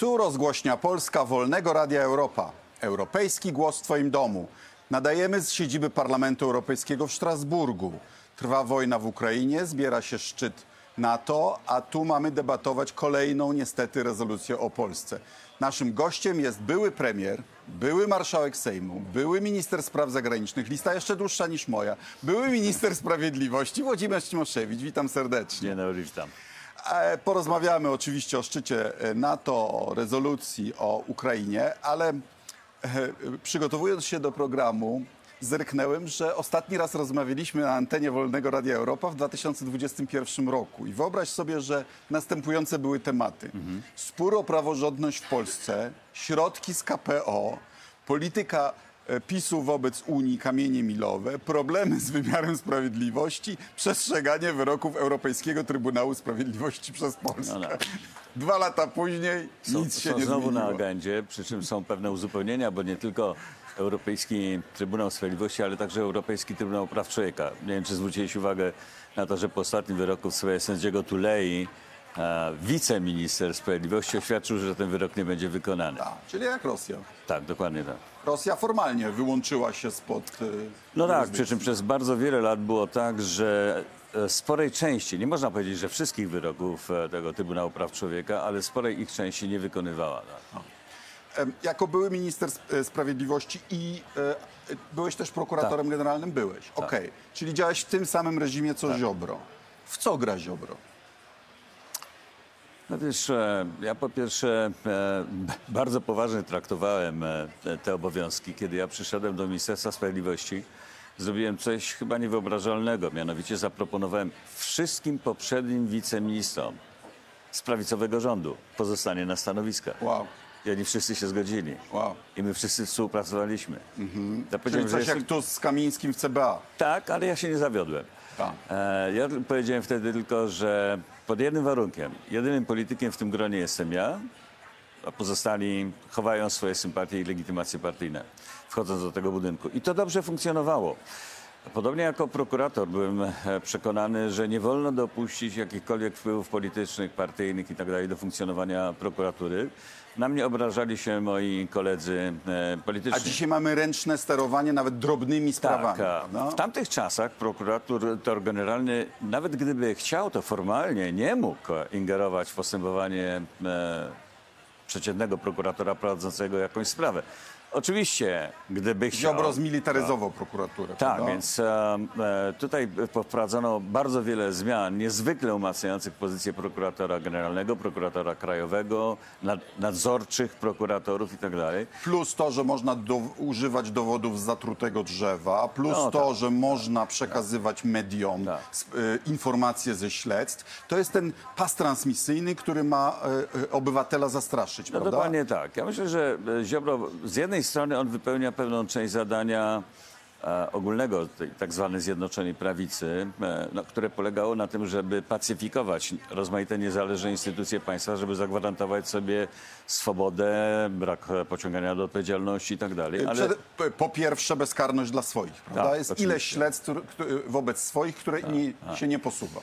Tu rozgłośnia Polska Wolnego Radia Europa. Europejski głos w Twoim domu. Nadajemy z siedziby Parlamentu Europejskiego w Strasburgu. Trwa wojna w Ukrainie, zbiera się szczyt NATO, a tu mamy debatować kolejną niestety rezolucję o Polsce. Naszym gościem jest były premier, były marszałek Sejmu, były minister spraw zagranicznych, lista jeszcze dłuższa niż moja, były minister sprawiedliwości Włodzimierz Cimoszewicz. Witam serdecznie. Dzień dobry, witam. E, Porozmawiamy oczywiście o szczycie e, NATO, o rezolucji o Ukrainie, ale e, przygotowując się do programu, zerknęłem, że ostatni raz rozmawialiśmy na antenie Wolnego Radia Europa w 2021 roku. I wyobraź sobie, że następujące były tematy. Spór o praworządność w Polsce, środki z KPO, polityka PiSu wobec Unii, kamienie milowe, problemy z wymiarem sprawiedliwości, przestrzeganie wyroków Europejskiego Trybunału Sprawiedliwości przez Polskę. No tak. Dwa lata później Są, nic się są nie znowu zmieniło. na agendzie, przy czym są pewne uzupełnienia, bo nie tylko Europejski Trybunał Sprawiedliwości, ale także Europejski Trybunał Praw Człowieka. Nie wiem, czy zwróciłeś uwagę na to, że po ostatnim wyroku w sprawie sędziego Tulei e, wiceminister sprawiedliwości oświadczył, że ten wyrok nie będzie wykonany. Tak, czyli jak Rosja. Tak, dokładnie tak. Rosja formalnie wyłączyła się spod. e, No tak, przy czym przez bardzo wiele lat było tak, że e, sporej części, nie można powiedzieć, że wszystkich wyroków e, tego Trybunału Praw Człowieka, ale sporej ich części nie wykonywała. Tak. Em, Jako były minister sp- e, sprawiedliwości i e, e, byłeś też prokuratorem Tak. generalnym? Byłeś. Okej. Czyli działałeś w tym samym reżimie co Tak. Ziobro. W co gra Ziobro? No wiesz, e, ja po pierwsze e, bardzo poważnie traktowałem e, te- obowiązki. Kiedy ja przyszedłem do Ministerstwa Sprawiedliwości, zrobiłem coś chyba niewyobrażalnego. Mianowicie zaproponowałem wszystkim poprzednim wiceministrom z prawicowego rządu pozostanie na stanowiskach. Wow. I oni wszyscy się zgodzili. Wow. I my wszyscy współpracowaliśmy. Ja Czyli powiedziałem, że coś jak jestem- tu z Kamińskim w CBA. tak, ale ja się nie zawiodłem. Tak. Ja powiedziałem wtedy tylko, że pod jednym warunkiem, jedynym politykiem w tym gronie jestem ja, a pozostali chowają swoje sympatie i legitymacje partyjne, wchodząc do tego budynku. I to dobrze funkcjonowało. Podobnie jako prokurator byłem e, przekonany, że nie wolno dopuścić jakichkolwiek wpływów politycznych, partyjnych itd. do funkcjonowania prokuratury. Na mnie obrażali się moi koledzy e, polityczni. A dzisiaj mamy ręczne sterowanie nawet drobnymi sprawami. Tak, prawda? w tamtych czasach prokurator generalny, nawet gdyby chciał, to formalnie nie mógł ingerować w postępowanie e, przeciętnego prokuratora prowadzącego jakąś sprawę. Oczywiście, gdyby chciał... Ziobro zmilitaryzował prokuraturę. Tak, prawda? więc e, e, tutaj wprowadzono bardzo wiele zmian, niezwykle umacniających pozycję prokuratora generalnego, prokuratora krajowego, nad, nadzorczych prokuratorów itd. Plus to, że można do, używać dowodów z zatrutego drzewa, plus No, to, tak. że można przekazywać mediom Tak. y, informacje ze śledztw. To jest ten pas transmisyjny, który ma y, y, obywatela zastraszyć, No prawda? dokładnie tak. Ja myślę, że e, Ziobro z jednej strony on wypełnia pewną część zadania e, ogólnego, tej tak zwanej Zjednoczonej Prawicy, e, no, które polegało na tym, żeby pacyfikować rozmaite niezależne instytucje państwa, żeby zagwarantować sobie swobodę, brak pociągania do odpowiedzialności i tak dalej. Ale po pierwsze bezkarność dla swoich, prawda? Tak, jest oczywiście. Tak, ile śledztw wobec swoich, które nie, się nie posuwa.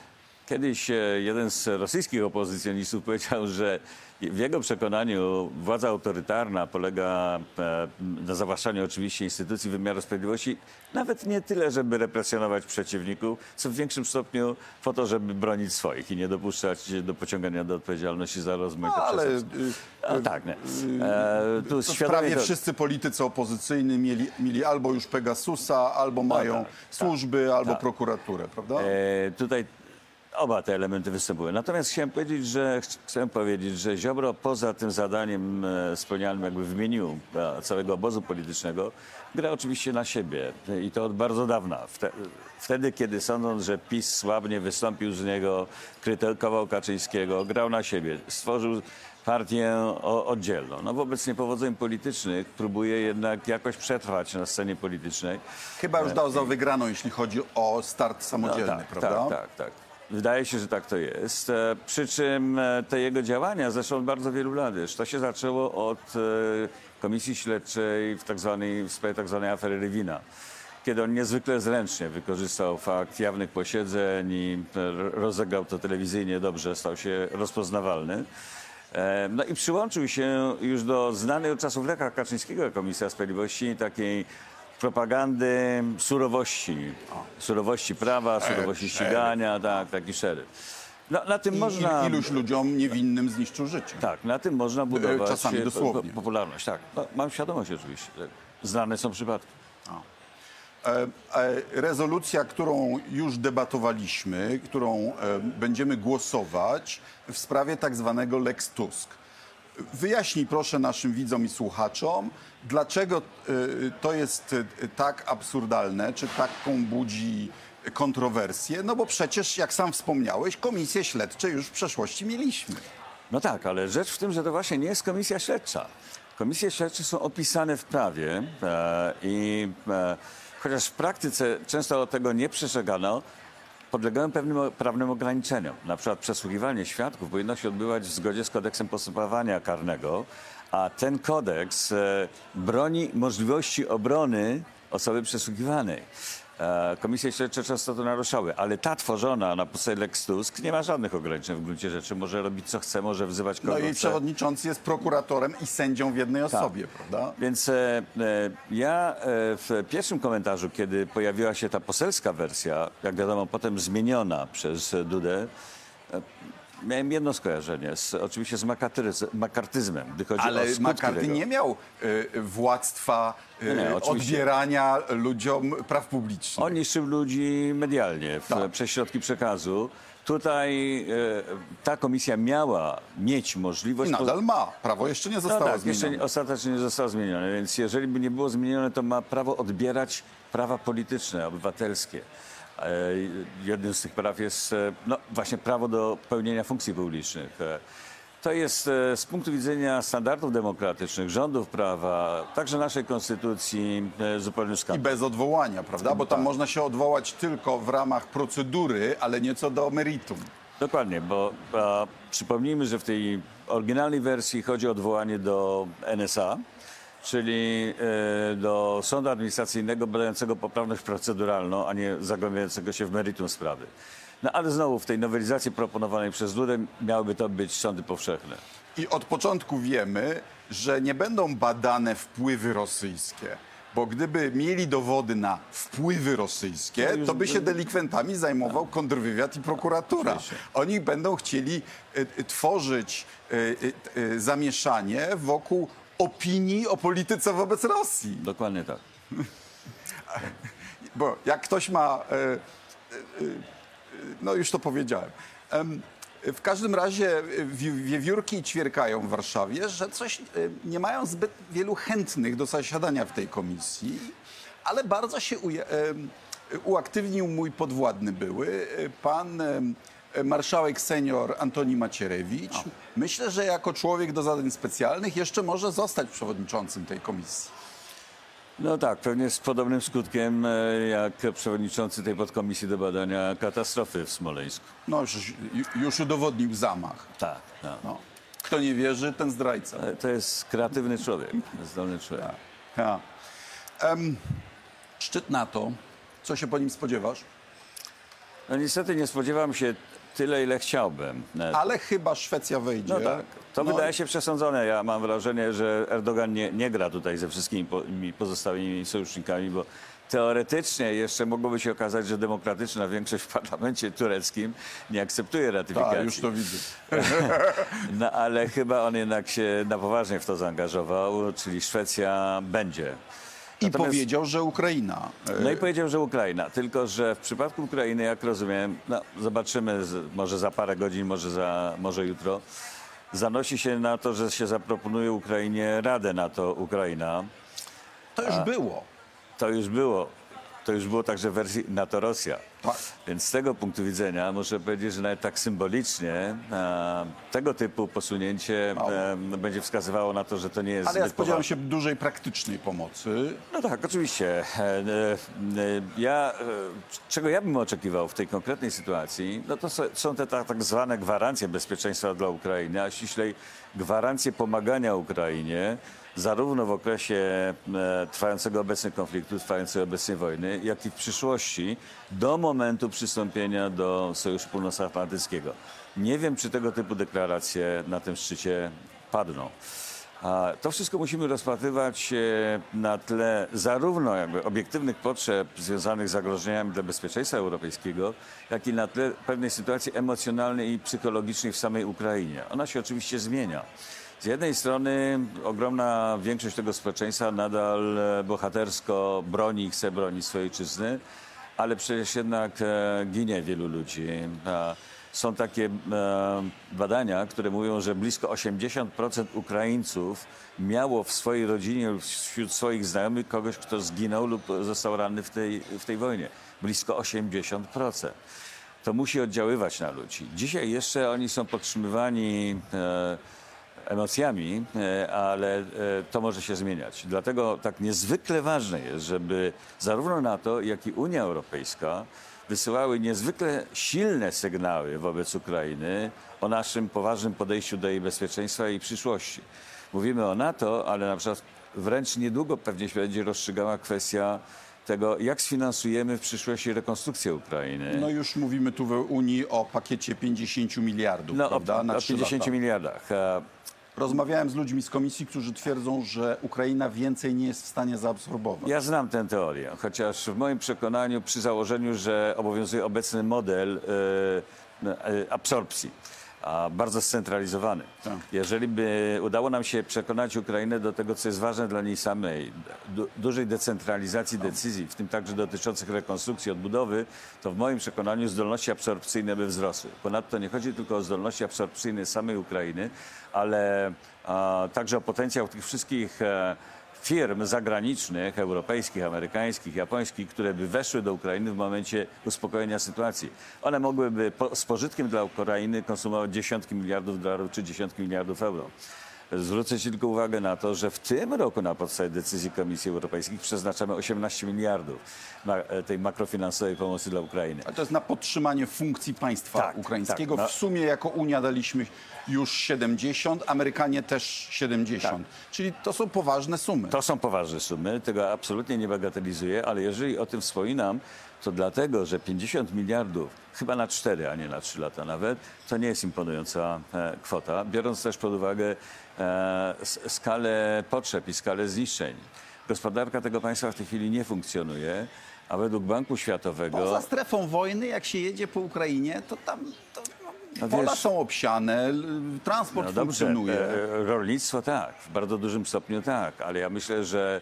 Kiedyś e, jeden z rosyjskich opozycjonistów powiedział, że w jego przekonaniu władza autorytarna polega e, na zawłaszczaniu oczywiście instytucji wymiaru sprawiedliwości nawet nie tyle, żeby represjonować przeciwników, co w większym stopniu po to, żeby bronić swoich i nie dopuszczać do pociągania do odpowiedzialności za rozmaite Ale y, przestępstwa. A, tak, nie. E, tu prawie to- wszyscy politycy opozycyjni mieli, mieli albo już Pegasusa, albo mają tak, tak. służby, albo Tak. prokuraturę, prawda? E, tutaj oba te elementy występują. Natomiast chciałem powiedzieć, że ch- chcę powiedzieć, że Ziobro poza tym zadaniem e, spełnianym jakby w imieniu e, całego obozu politycznego gra oczywiście na siebie E, i to od bardzo dawna. Wte, wtedy, kiedy sądząc, że PiS słabnie wystąpił z niego, krytykował Kaczyńskiego, grał na siebie, stworzył partię oddzielną. No wobec niepowodzeń politycznych próbuje jednak jakoś przetrwać na scenie politycznej. Chyba już dał za wygraną, jeśli chodzi o start samodzielny, No tak, prawda? Tak, tak, tak. Wydaje się, że tak to jest. E, Przy czym e, te jego działania zeszły od bardzo wielu lat. To się zaczęło od e, komisji śledczej w, tak zwanej, w sprawie tak zwanej afery Rywina. Kiedy on niezwykle zręcznie wykorzystał fakt jawnych posiedzeń i rozegrał to telewizyjnie dobrze, stał się rozpoznawalny. No i przyłączył się już do znanej od czasów Lecha Kaczyńskiego Komisja Sprawiedliwości takiej propagandy surowości. Surowości prawa, surowości ścigania, tak, taki szeryf. No, na tym I, można... iluś ludziom niewinnym zniszczył życie. Tak, na tym można budować czasami e, dosłownie. po- popularność. Tak, no, mam świadomość oczywiście. Znane są przypadki. E, e, Rezolucja, którą już debatowaliśmy, którą e, będziemy głosować w sprawie tak zwanego Lex Tusk. Wyjaśnij proszę naszym widzom i słuchaczom, dlaczego e, to jest e, tak absurdalne, czy taką budzi kontrowersję, no bo przecież, jak sam wspomniałeś, komisje śledcze już w przeszłości mieliśmy. No tak, ale rzecz w tym, że to właśnie nie jest komisja śledcza. Komisje śledcze są opisane w prawie e, i e, chociaż w praktyce często tego nie przestrzegano, podlegają pewnym prawnym ograniczeniom. Na przykład przesłuchiwanie świadków powinno się odbywać w zgodzie z kodeksem postępowania karnego, a ten kodeks e, broni możliwości obrony osoby przesłuchiwanej. E, Komisje śledcze często to naruszały, ale ta tworzona na podstawie Lex Tusk nie ma żadnych ograniczeń w gruncie rzeczy. Może robić co chce, może wzywać kogo No i chce. przewodniczący jest prokuratorem i sędzią w jednej Tak. osobie, prawda? Więc e, e, ja e, w pierwszym komentarzu, kiedy pojawiła się ta poselska wersja, jak wiadomo, potem zmieniona przez Dudę, e, miałem jedno skojarzenie, z, oczywiście z makartyz- makartyzmem, gdy chodzi o Ale skutki McCarthy tego. nie miał y, władztwa y, Nie, oczywiście. odbierania ludziom praw publicznych. On niszczył ludzi medialnie, w, Tak. przez środki przekazu. Tutaj e, ta komisja miała mieć I możliwość... po- nadal ma. Prawo jeszcze nie No zostało tak, jeszcze zmienione. nie- ostatecznie nie zostało zmienione, więc jeżeli by nie było zmienione, to ma prawo odbierać prawa polityczne, obywatelskie. E, Jednym z tych praw jest e, no, właśnie prawo do pełnienia funkcji publicznych. E, To jest z punktu widzenia standardów demokratycznych, rządów prawa, także naszej konstytucji e, zupełny I skandal. bez odwołania, prawda? Bo Tak. tam można się odwołać tylko w ramach procedury, ale nie co do meritum. Dokładnie, bo a, przypomnijmy, że w tej oryginalnej wersji chodzi o odwołanie do NSA, czyli e, do sądu administracyjnego badającego poprawność proceduralną, a nie zagłębiającego się w meritum sprawy. No ale znowu w tej nowelizacji proponowanej przez Dudę miałyby to być sądy powszechne. I od początku wiemy, że nie będą badane wpływy rosyjskie. Bo gdyby mieli dowody na wpływy rosyjskie, To już to by się delikwentami zajmował kontrwywiad i prokuratura. Oni będą chcieli y, y, tworzyć zamieszanie wokół opinii o polityce wobec Rosji. Dokładnie tak. Bo jak ktoś ma. e, e, e, No już to powiedziałem. Em, W każdym razie wi- wiewiórki ćwierkają w Warszawie, że coś nie mają zbyt wielu chętnych do zasiadania w tej komisji, ale bardzo się uaktywnił mój podwładny były, pan marszałek senior Antoni Macierewicz. Myślę, że jako człowiek do zadań specjalnych jeszcze może zostać przewodniczącym tej komisji. No tak, pewnie z podobnym skutkiem e, jak przewodniczący tej podkomisji do badania katastrofy w Smoleńsku. No już, już udowodnił zamach. Tak, no. No. Kto nie wierzy, ten zdrajca. E, To jest kreatywny człowiek, zdolny człowiek. Ja. Em, szczyt NATO. Co się po nim spodziewasz? No niestety nie spodziewam się tyle, ile chciałbym. E, Ale chyba Szwecja wejdzie. No tak, to No, wydaje się przesądzone. Ja mam wrażenie, że Erdogan nie, nie gra tutaj ze wszystkimi po, mi pozostałymi sojusznikami, bo teoretycznie jeszcze mogłoby się okazać, że demokratyczna większość w parlamencie tureckim nie akceptuje ratyfikacji. Tak, już to widzę. No ale chyba on jednak się na poważnie w to zaangażował, czyli Szwecja będzie. I Natomiast- powiedział, że Ukraina. e, No i powiedział, że Ukraina. Tylko, że w przypadku Ukrainy, jak rozumiem, no, zobaczymy, może za parę godzin, może, za, może jutro, zanosi się na to, że się zaproponuje Ukrainie Radę NATO-Ukraina. To już było. To już było. To już było także w wersji NATO-Rosja. Tak. Więc z tego punktu widzenia muszę powiedzieć, że nawet tak symbolicznie e, tego typu posunięcie e, będzie wskazywało na to, że to nie jest Ale ja zbyt spodziewam poważne. się dużej praktycznej pomocy. No tak, oczywiście. E, e, e, Ja, e, czego ja bym oczekiwał w tej konkretnej sytuacji, no to są- są te tak, tak zwane gwarancje bezpieczeństwa dla Ukrainy, a ściślej gwarancje pomagania Ukrainie, zarówno w okresie e, trwającego obecnie konfliktu, trwającej obecnie wojny, jak i w przyszłości, do momentu przystąpienia do Sojuszu Północnoatlantyckiego. Nie wiem, czy tego typu deklaracje na tym szczycie padną. A to wszystko musimy rozpatrywać e, na tle zarówno jakby obiektywnych potrzeb związanych z zagrożeniami dla bezpieczeństwa europejskiego, jak i na tle pewnej sytuacji emocjonalnej i psychologicznej w samej Ukrainie. Ona się oczywiście zmienia. Z jednej strony ogromna większość tego społeczeństwa nadal e, bohatersko broni i chce bronić swojej ojczyzny, ale przecież jednak e, ginie wielu ludzi. Są takie e, badania, które mówią, że blisko 80% Ukraińców miało w swojej rodzinie lub wśród swoich znajomych kogoś, kto zginął lub został ranny w tej, w tej wojnie. Blisko 80% to musi oddziaływać na ludzi. Dzisiaj jeszcze oni są podtrzymywani emocjami, e, ale e, to może się zmieniać. Dlatego tak niezwykle ważne jest, żeby zarówno NATO, jak i Unia Europejska wysyłały niezwykle silne sygnały wobec Ukrainy o naszym poważnym podejściu do jej bezpieczeństwa i przyszłości. Mówimy o NATO, ale na przykład wręcz niedługo pewnie się będzie rozstrzygała kwestia tego, jak sfinansujemy w przyszłości rekonstrukcję Ukrainy. No już mówimy tu w Unii o pakiecie 50 miliardów, No, prawda? o, na o trzy 50 lata. miliardach. Rozmawiałem z ludźmi z komisji, którzy twierdzą, że Ukraina więcej nie jest w stanie zaabsorbować. Ja znam tę teorię, chociaż w moim przekonaniu, przy założeniu, że obowiązuje obecny model e, e, absorpcji, a bardzo scentralizowany. Tak. Jeżeli by udało nam się przekonać Ukrainę do tego, co jest ważne dla niej samej, du, dużej decentralizacji decyzji, w tym także dotyczących rekonstrukcji, odbudowy, to w moim przekonaniu zdolności absorpcyjne by wzrosły. Ponadto nie chodzi tylko o zdolności absorpcyjne samej Ukrainy, ale a, także o potencjał tych wszystkich e, firm zagranicznych, europejskich, amerykańskich, japońskich, które by weszły do Ukrainy w momencie uspokojenia sytuacji. One mogłyby po, z pożytkiem dla Ukrainy konsumować dziesiątki miliardów dolarów czy dziesiątki miliardów euro. Zwrócę Ci tylko uwagę na to, że w tym roku na podstawie decyzji Komisji Europejskiej przeznaczamy 18 miliardów e, tej makrofinansowej pomocy dla Ukrainy. Ale to jest na podtrzymanie funkcji państwa Tak, ukraińskiego. tak, no. W sumie jako Unia daliśmy już 70, Amerykanie też 70. Czyli to są poważne sumy. To są poważne sumy, tego absolutnie nie bagatelizuję, ale jeżeli o tym wspominam, to dlatego, że 50 miliardów, chyba na 4, a nie na 3 lata nawet, to nie jest imponująca e, kwota, biorąc też pod uwagę e, skalę potrzeb i skalę zniszczeń. Gospodarka tego państwa w tej chwili nie funkcjonuje, a według Banku Światowego... Poza strefą wojny, jak się jedzie po Ukrainie, to tam to, no, No pola wiesz- są obsiane, transport No dobrze, funkcjonuje. e, rolnictwo tak, w bardzo dużym stopniu tak, ale ja myślę, że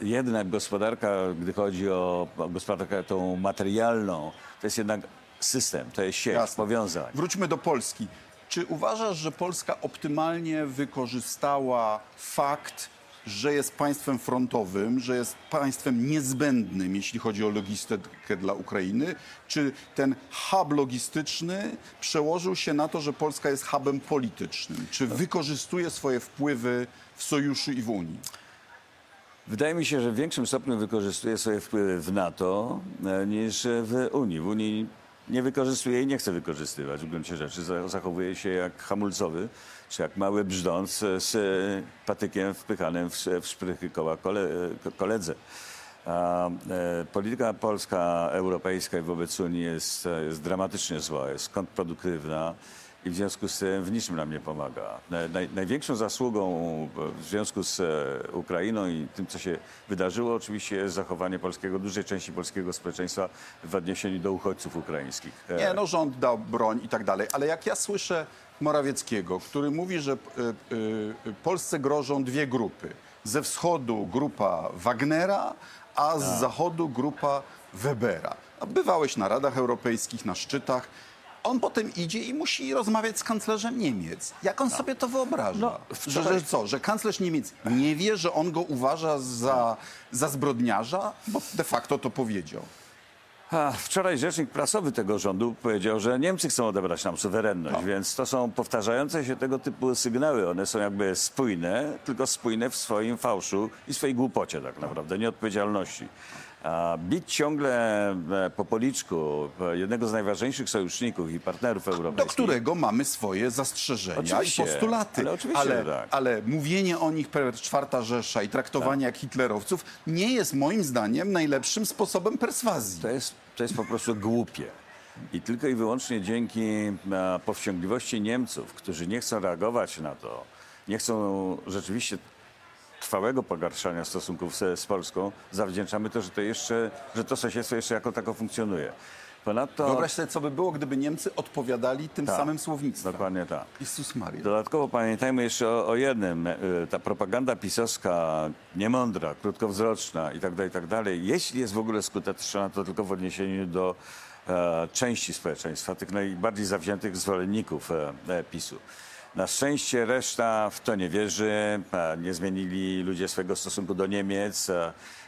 jednak gospodarka, gdy chodzi o, o gospodarkę tą materialną, to jest jednak system, to jest sieć Jasne. powiązań. Wróćmy do Polski. Czy uważasz, że Polska optymalnie wykorzystała fakt, że jest państwem frontowym, że jest państwem niezbędnym, jeśli chodzi o logistykę dla Ukrainy? Czy ten hub logistyczny przełożył się na to, że Polska jest hubem politycznym? Czy wykorzystuje swoje wpływy w sojuszu i w Unii? Wydaje mi się, że w większym stopniu wykorzystuje swoje wpływy w NATO e, niż w Unii. W Unii nie wykorzystuje i nie chce wykorzystywać w gruncie rzeczy. Za- Zachowuje się jak hamulcowy, czy jak mały brzdąc e, z e, patykiem wpychanym w, szprychy koła kole, koledze. A, polityka polska, europejska i wobec Unii jest, jest dramatycznie zła, jest kontrproduktywna i w związku z tym w niczym nam nie pomaga. Na- Naj, największą zasługą w związku z e, Ukrainą i tym, co się wydarzyło, oczywiście jest zachowanie polskiego, dużej części polskiego społeczeństwa w odniesieniu do uchodźców ukraińskich. E, Nie, no rząd dał broń i tak dalej, ale jak ja słyszę Morawieckiego, który mówi, że Polsce grożą dwie grupy. Ze wschodu grupa Wagnera, a z zachodu grupa Webera. Bywałeś na Radach Europejskich, na szczytach. On potem idzie i musi rozmawiać z kanclerzem Niemiec. Jak on sobie to wyobraża? No, że, wczoraj- że co, że kanclerz Niemiec nie wie, że on go uważa za, za zbrodniarza? Bo de facto to powiedział. A, wczoraj rzecznik prasowy tego rządu powiedział, że Niemcy chcą odebrać nam suwerenność, więc to są powtarzające się tego typu sygnały. One są jakby spójne, tylko spójne w swoim fałszu i swojej głupocie tak naprawdę, nieodpowiedzialności. Bić ciągle e, po policzku jednego z najważniejszych sojuszników i partnerów do europejskich. którego mamy swoje zastrzeżenia Oczywiście, i postulaty. ale oczywiście, ale, tak. ale mówienie o nich per czwarta Rzesza i traktowanie jak hitlerowców nie jest moim zdaniem najlepszym sposobem perswazji. To jest, to jest po prostu głupie. I tylko i wyłącznie dzięki e, powściągliwości Niemców, którzy nie chcą reagować na to, nie chcą rzeczywiście trwałego pogarszania stosunków z, z Polską, zawdzięczamy to, że to jeszcze, że to sąsiedztwo jeszcze jako tako funkcjonuje. Ponadto... Wyobraź sobie, co by było, gdyby Niemcy odpowiadali tym Tak, samym słownictwem. Dokładnie tak. Jezus Maria. Dodatkowo pamiętajmy jeszcze o, o jednym. E, Ta propaganda pisowska, niemądra, krótkowzroczna i tak dalej, i tak dalej, jeśli jest w ogóle skuteczna, to tylko w odniesieniu do e, części społeczeństwa, tych najbardziej zawziętych zwolenników e, e, PiSu. Na szczęście reszta w to nie wierzy, nie zmienili ludzie swojego stosunku do Niemiec,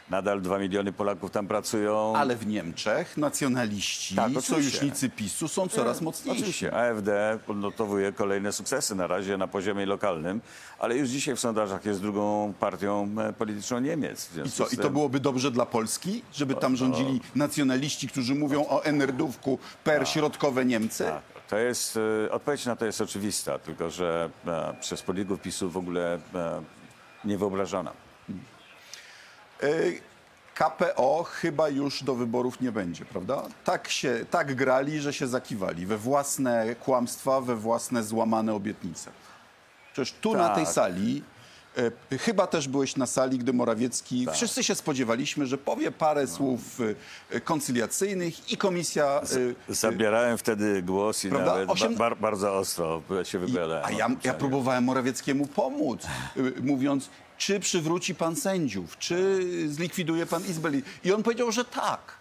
nadal dwa miliony Polaków tam pracują. Ale w Niemczech nacjonaliści, Tak, oczywiście. sojusznicy PiSu są coraz mocniejsi. Oczywiście, AfD odnotowuje kolejne sukcesy na razie na poziomie lokalnym, ale już dzisiaj w sondażach jest drugą partią e, polityczną Niemiec. W I związku co, z i to tym- byłoby dobrze dla Polski, żeby tam rządzili nacjonaliści, którzy mówią o Enerdówku per środkowe Niemcy? Tak, to jest, e, odpowiedź na to jest oczywista, tylko że e, przez polityków PiSu w ogóle e, niewyobrażona. Y, KPO chyba już do wyborów nie będzie, prawda? Tak, się, tak grali, że się zakiwali we własne kłamstwa, we własne złamane obietnice. Przecież tu na Tak. tej sali, y, chyba też byłeś na sali, gdy Morawiecki, Tak. wszyscy się spodziewaliśmy, że powie parę słów y, y, koncyliacyjnych i komisja... Zabierałem wtedy głos i Prawda? nawet Osiem- ba, bar, bardzo ostro się wypowiadałem. A o ja, ja próbowałem Morawieckiemu pomóc, mówiąc, czy przywróci pan sędziów, czy zlikwiduje pan Izbę. I on powiedział, że tak.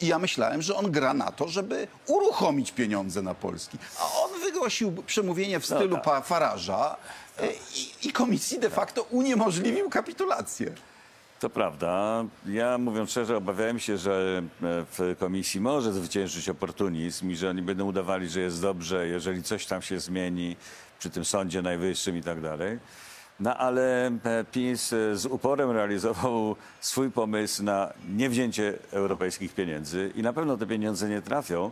I ja myślałem, że on gra na to, żeby uruchomić pieniądze na Polski. A on wygłosił przemówienie w stylu tak. pa Faraża y, i, i komisji de facto uniemożliwił kapitulację. To prawda. Ja mówiąc szczerze, obawiałem się, że e, w komisji może zwyciężyć oportunizm i że oni będą udawali, że jest dobrze, jeżeli coś tam się zmieni przy tym Sądzie Najwyższym i tak dalej. No ale e, PiS e, z uporem realizował swój pomysł na niewzięcie europejskich pieniędzy i na pewno te pieniądze nie trafią.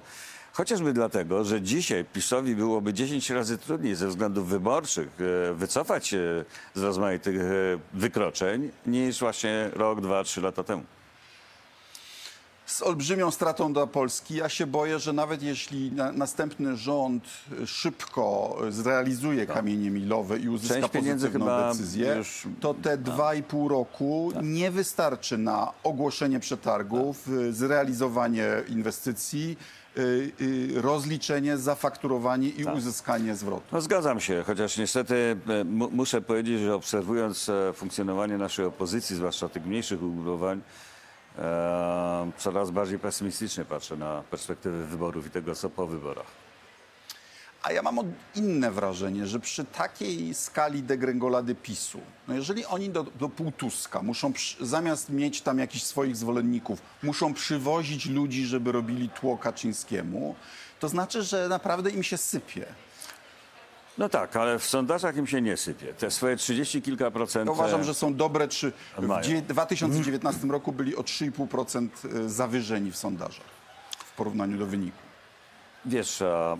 Chociażby dlatego, że dzisiaj PiSowi byłoby 10 razy trudniej ze względów wyborczych e, wycofać się z rozmaitych wykroczeń niż właśnie rok, dwa, trzy lata temu. Z olbrzymią stratą dla Polski. Ja się boję, że nawet jeśli na, następny rząd y, szybko y, zrealizuje kamienie milowe i uzyska Tak. Część pozytywną decyzję, już- Tak. to te dwa i pół roku nie wystarczy na ogłoszenie przetargów, Tak. y, zrealizowanie inwestycji, rozliczenie, zafakturowanie i Tak. uzyskanie zwrotu. No zgadzam się, chociaż niestety mu, muszę powiedzieć, że obserwując e, funkcjonowanie naszej opozycji, zwłaszcza tych mniejszych ugrupowań, coraz bardziej pesymistycznie patrzę na perspektywy wyborów i tego, co po wyborach. A ja mam inne wrażenie, że przy takiej skali degrengolady PiSu, no jeżeli oni do, do półtuska muszą, przy, zamiast mieć tam jakichś swoich zwolenników, muszą przywozić ludzi, żeby robili tło Kaczyńskiemu, to znaczy, że naprawdę im się sypie. No tak, ale w sondażach im się nie sypie. Te swoje 30 kilka procent... Ja uważam, e, że są dobre. W Mają. dzie- 2019 roku byli o 3,5% zawyżeni w sondażach w porównaniu do wyniku. Wiesz, e,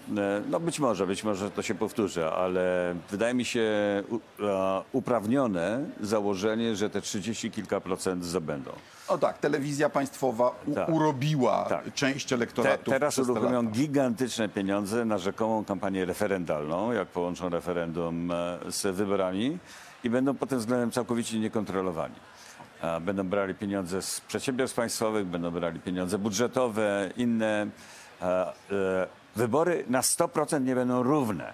no być może, być może to się powtórzy, ale wydaje mi się uprawnione założenie, że te 30 kilka procent zdobędą. O tak, telewizja państwowa Tak. urobiła Tak. część Te, elektoratu. teraz te uruchomią lata. gigantyczne pieniądze na rzekomą kampanię referendalną, jak połączą referendum e, z wyborami i będą pod tym względem całkowicie niekontrolowani. A Będą brali pieniądze z przedsiębiorstw państwowych, będą brali pieniądze budżetowe, inne. A, e, Wybory na 100% nie będą równe.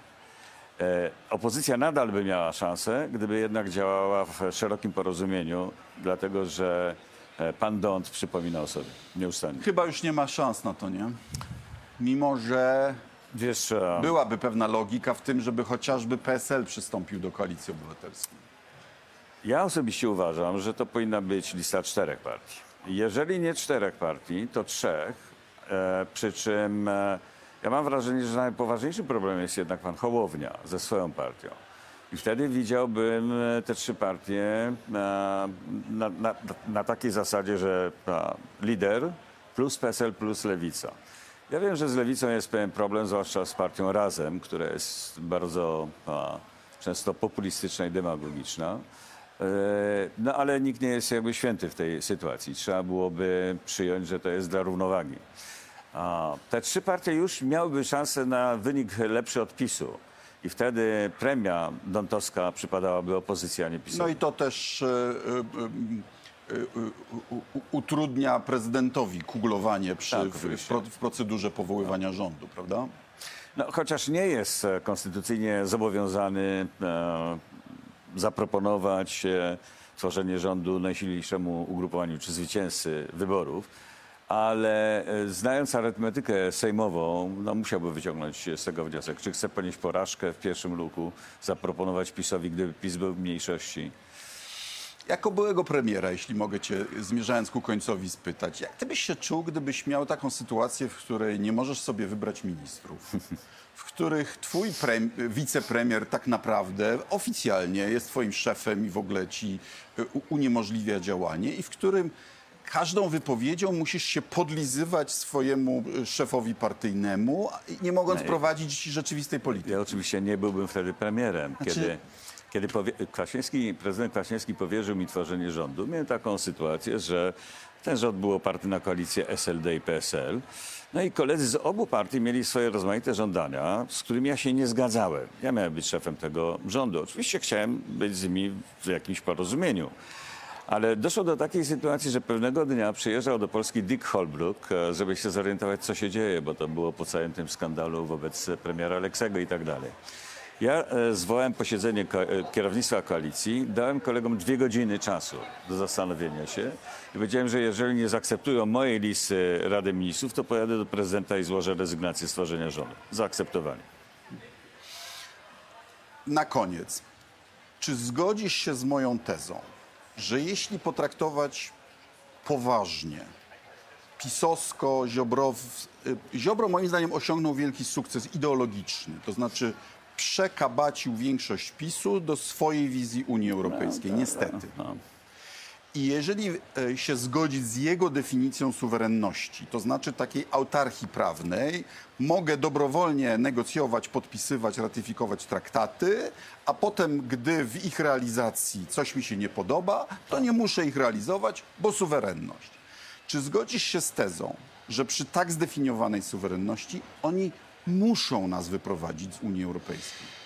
E, Opozycja nadal by miała szansę, gdyby jednak działała w szerokim porozumieniu, dlatego że e, pan Dąd przypominał sobie nieustannie. Chyba już nie ma szans na to, nie? Mimo, że Wiesz, e, byłaby pewna logika w tym, żeby chociażby PSL przystąpił do koalicji obywatelskiej. ja osobiście uważam, że to powinna być lista czterech partii. Jeżeli nie czterech partii, to trzech, e, przy czym e, ja mam wrażenie, że najpoważniejszym problemem jest jednak pan Hołownia ze swoją partią. I wtedy widziałbym e, te trzy partie e, na, na, na takiej zasadzie, że lider plus PSL plus Lewica. Ja wiem, że z Lewicą jest pewien problem, zwłaszcza z partią Razem, która jest bardzo a, często populistyczna i demagogiczna. E, No ale nikt nie jest jakby święty w tej sytuacji. Trzeba byłoby przyjąć, że to jest dla równowagi. A te trzy partie już miałyby szansę na wynik lepszy od PiSu. I wtedy premia Dontowska przypadałaby opozycji, a nie PiSowi. No i to też e, e, u- u- utrudnia prezydentowi kuglowanie przy, Tak, w, w, oczywiście. pro, w procedurze powoływania rządu, prawda? No, chociaż nie jest e, konstytucyjnie zobowiązany e, zaproponować e, tworzenie rządu najsilniejszemu ugrupowaniu czy zwycięzcy wyborów, ale e, znając arytmetykę sejmową, no, musiałby wyciągnąć z tego wniosek, czy chce ponieść porażkę w pierwszym luku, zaproponować PiSowi, gdyby PiS był w mniejszości. Jako byłego premiera, jeśli mogę cię, zmierzając ku końcowi, spytać, jak ty byś się czuł, gdybyś miał taką sytuację, w której nie możesz sobie wybrać ministrów, w których twój prem, wicepremier tak naprawdę oficjalnie jest twoim szefem i w ogóle ci y, u- uniemożliwia działanie i w którym każdą wypowiedzią musisz się podlizywać swojemu y, szefowi partyjnemu, nie mogąc prowadzić rzeczywistej polityki. Ja oczywiście nie byłbym wtedy premierem. Znaczy- Kiedy, kiedy Kwaśniewski, prezydent Kwaśniewski powierzył mi tworzenie rządu, miałem taką sytuację, że ten rząd był oparty na koalicję SLD i PSL. No i koledzy z obu partii mieli swoje rozmaite żądania, z którymi ja się nie zgadzałem. Ja miałem być szefem tego rządu. Oczywiście chciałem być z nimi w jakimś porozumieniu. Ale doszło do takiej sytuacji, że pewnego dnia przyjeżdżał do Polski Dick Holbrooke, e, żeby się zorientować, co się dzieje, bo to było po całym tym skandalu wobec premiera Aleksego i tak dalej. Ja e, zwołałem posiedzenie ko- e, kierownictwa koalicji, dałem kolegom dwie godziny czasu do zastanowienia się i powiedziałem, że jeżeli nie zaakceptują mojej listy Rady Ministrów, to pojadę do prezydenta i złożę rezygnację z tworzenia rządu. Zaakceptowali. Na koniec, czy zgodzisz się z moją tezą, że jeśli potraktować poważnie, pisowsko, Ziobrow, y, Ziobro moim zdaniem osiągnął wielki sukces ideologiczny, to znaczy przekabacił większość PiSu do swojej wizji Unii Europejskiej, niestety. I jeżeli e, się zgodzić z jego definicją suwerenności, to znaczy takiej autarchii prawnej, mogę dobrowolnie negocjować, podpisywać, ratyfikować traktaty, a potem, gdy w ich realizacji coś mi się nie podoba, to nie muszę ich realizować, bo suwerenność. Czy zgodzisz się z tezą, że przy tak zdefiniowanej suwerenności oni muszą nas wyprowadzić z Unii Europejskiej?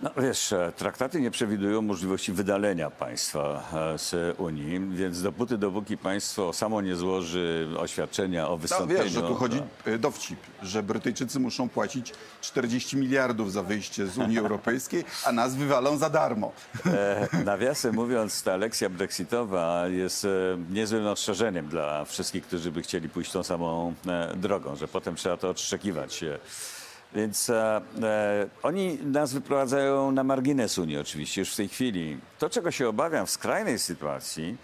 No wiesz, e, traktaty nie przewidują możliwości wydalenia państwa e, z Unii, więc dopóty, dopóki państwo samo nie złoży oświadczenia o No, wystąpieniu... wiesz, że tu chodzi y, dowcip, że Brytyjczycy muszą płacić 40 miliardów za wyjście z Unii Europejskiej, a nas wywalą za darmo. E, Nawiasem mówiąc, ta lekcja brexitowa jest e, niezłym ostrzeżeniem dla wszystkich, którzy by chcieli pójść tą samą e, drogą, że potem trzeba to odszczekiwać. Więc e, e, oni nas wyprowadzają na margines Unii oczywiście już w tej chwili. To, czego się obawiam w skrajnej sytuacji,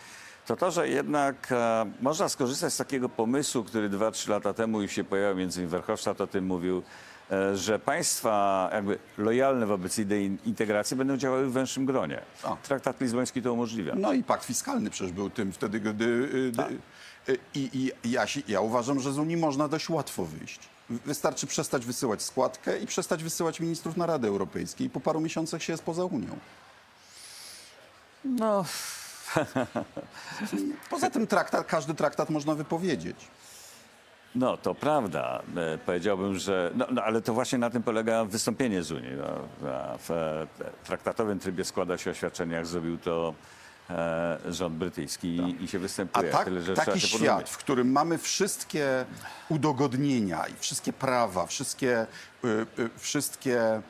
to to, że jednak e, można skorzystać z takiego pomysłu, który dwa, trzy lata temu już się pojawił, między innymi Verhofstadt o tym mówił, e, że państwa jakby lojalne wobec idei integracji będą działały w węższym gronie. O. Traktat lizboński to umożliwia. No i pakt fiskalny przecież był tym wtedy, gdy... y, Tak. y, I, i ja, się, ja uważam, że z Unii można dość łatwo wyjść. Wystarczy przestać wysyłać składkę i przestać wysyłać ministrów na Radę Europejską i po paru miesiącach się jest poza Unią. No, Poza tym traktat, każdy traktat można wypowiedzieć. no to prawda. E, powiedziałbym, że... No, no, ale to właśnie na tym polega wystąpienie z Unii. No, w e, traktatowym trybie składa się oświadczenie, jak zrobił to e, rząd brytyjski i, i się A występuje. tak, Tyle, że taki się świat, w którym mamy wszystkie udogodnienia i wszystkie prawa, wszystkie, y, y, wszystkie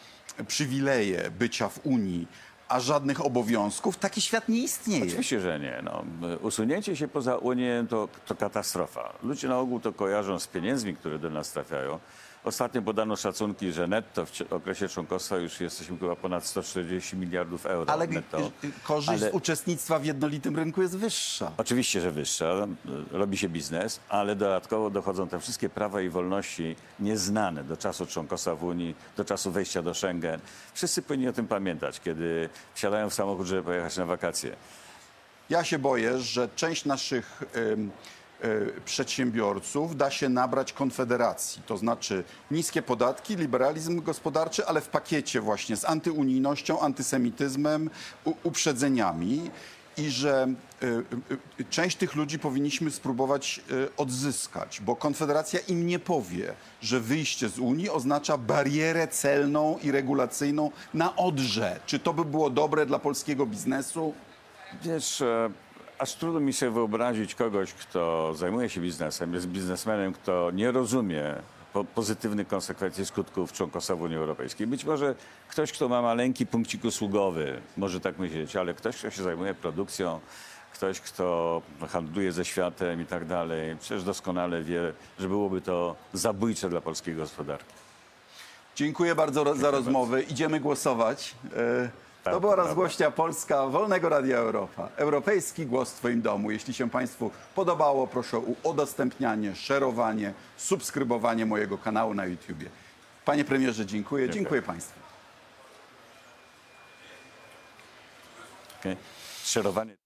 przywileje bycia w Unii, a żadnych obowiązków, taki świat nie istnieje. Oczywiście, że nie. No, usunięcie się poza Unię to, to katastrofa. Ludzie na ogół to kojarzą z pieniędzmi, które do nas trafiają, Ostatnio podano szacunki, że netto w okresie członkostwa już jesteśmy chyba ponad 140 miliardów euro Ale netto. y, y, korzyść Ale- uczestnictwa w jednolitym rynku jest wyższa. Oczywiście, że wyższa, y, robi się biznes, ale dodatkowo dochodzą te wszystkie prawa i wolności nieznane do czasu członkostwa w Unii, do czasu wejścia do Schengen. Wszyscy powinni o tym pamiętać, kiedy wsiadają w samochód, żeby pojechać na wakacje. Ja się boję, że część naszych ym, przedsiębiorców da się nabrać konfederacji. To znaczy niskie podatki, liberalizm gospodarczy, ale w pakiecie właśnie z antyunijnością, antysemityzmem, uprzedzeniami. I że y, y, część tych ludzi powinniśmy spróbować odzyskać, bo Konfederacja im nie powie, że wyjście z Unii oznacza barierę celną i regulacyjną na Odrze. Czy to by było dobre dla polskiego biznesu? Wiesz, e, aż trudno mi sobie wyobrazić kogoś, kto zajmuje się biznesem, jest biznesmenem, kto nie rozumie po, pozytywnych konsekwencji skutków członkostwa w Unii Europejskiej. Być może ktoś, kto ma maleńki punkcik usługowy, może tak myśleć, ale ktoś, kto się zajmuje produkcją, ktoś, kto handluje ze światem i tak dalej, przecież doskonale wie, że byłoby to zabójcze dla polskiej gospodarki. Dziękuję bardzo ro- za rozmowę. Idziemy głosować. Tak, To była rozgłośnia Polska Wolnego Radia Europa. Europejski głos w Twoim domu. Jeśli się Państwu podobało, proszę o udostępnianie, szerowanie, subskrybowanie mojego kanału na YouTubie. Panie premierze, dziękuję. Dziękuję Państwu. Okay? Szerowanie.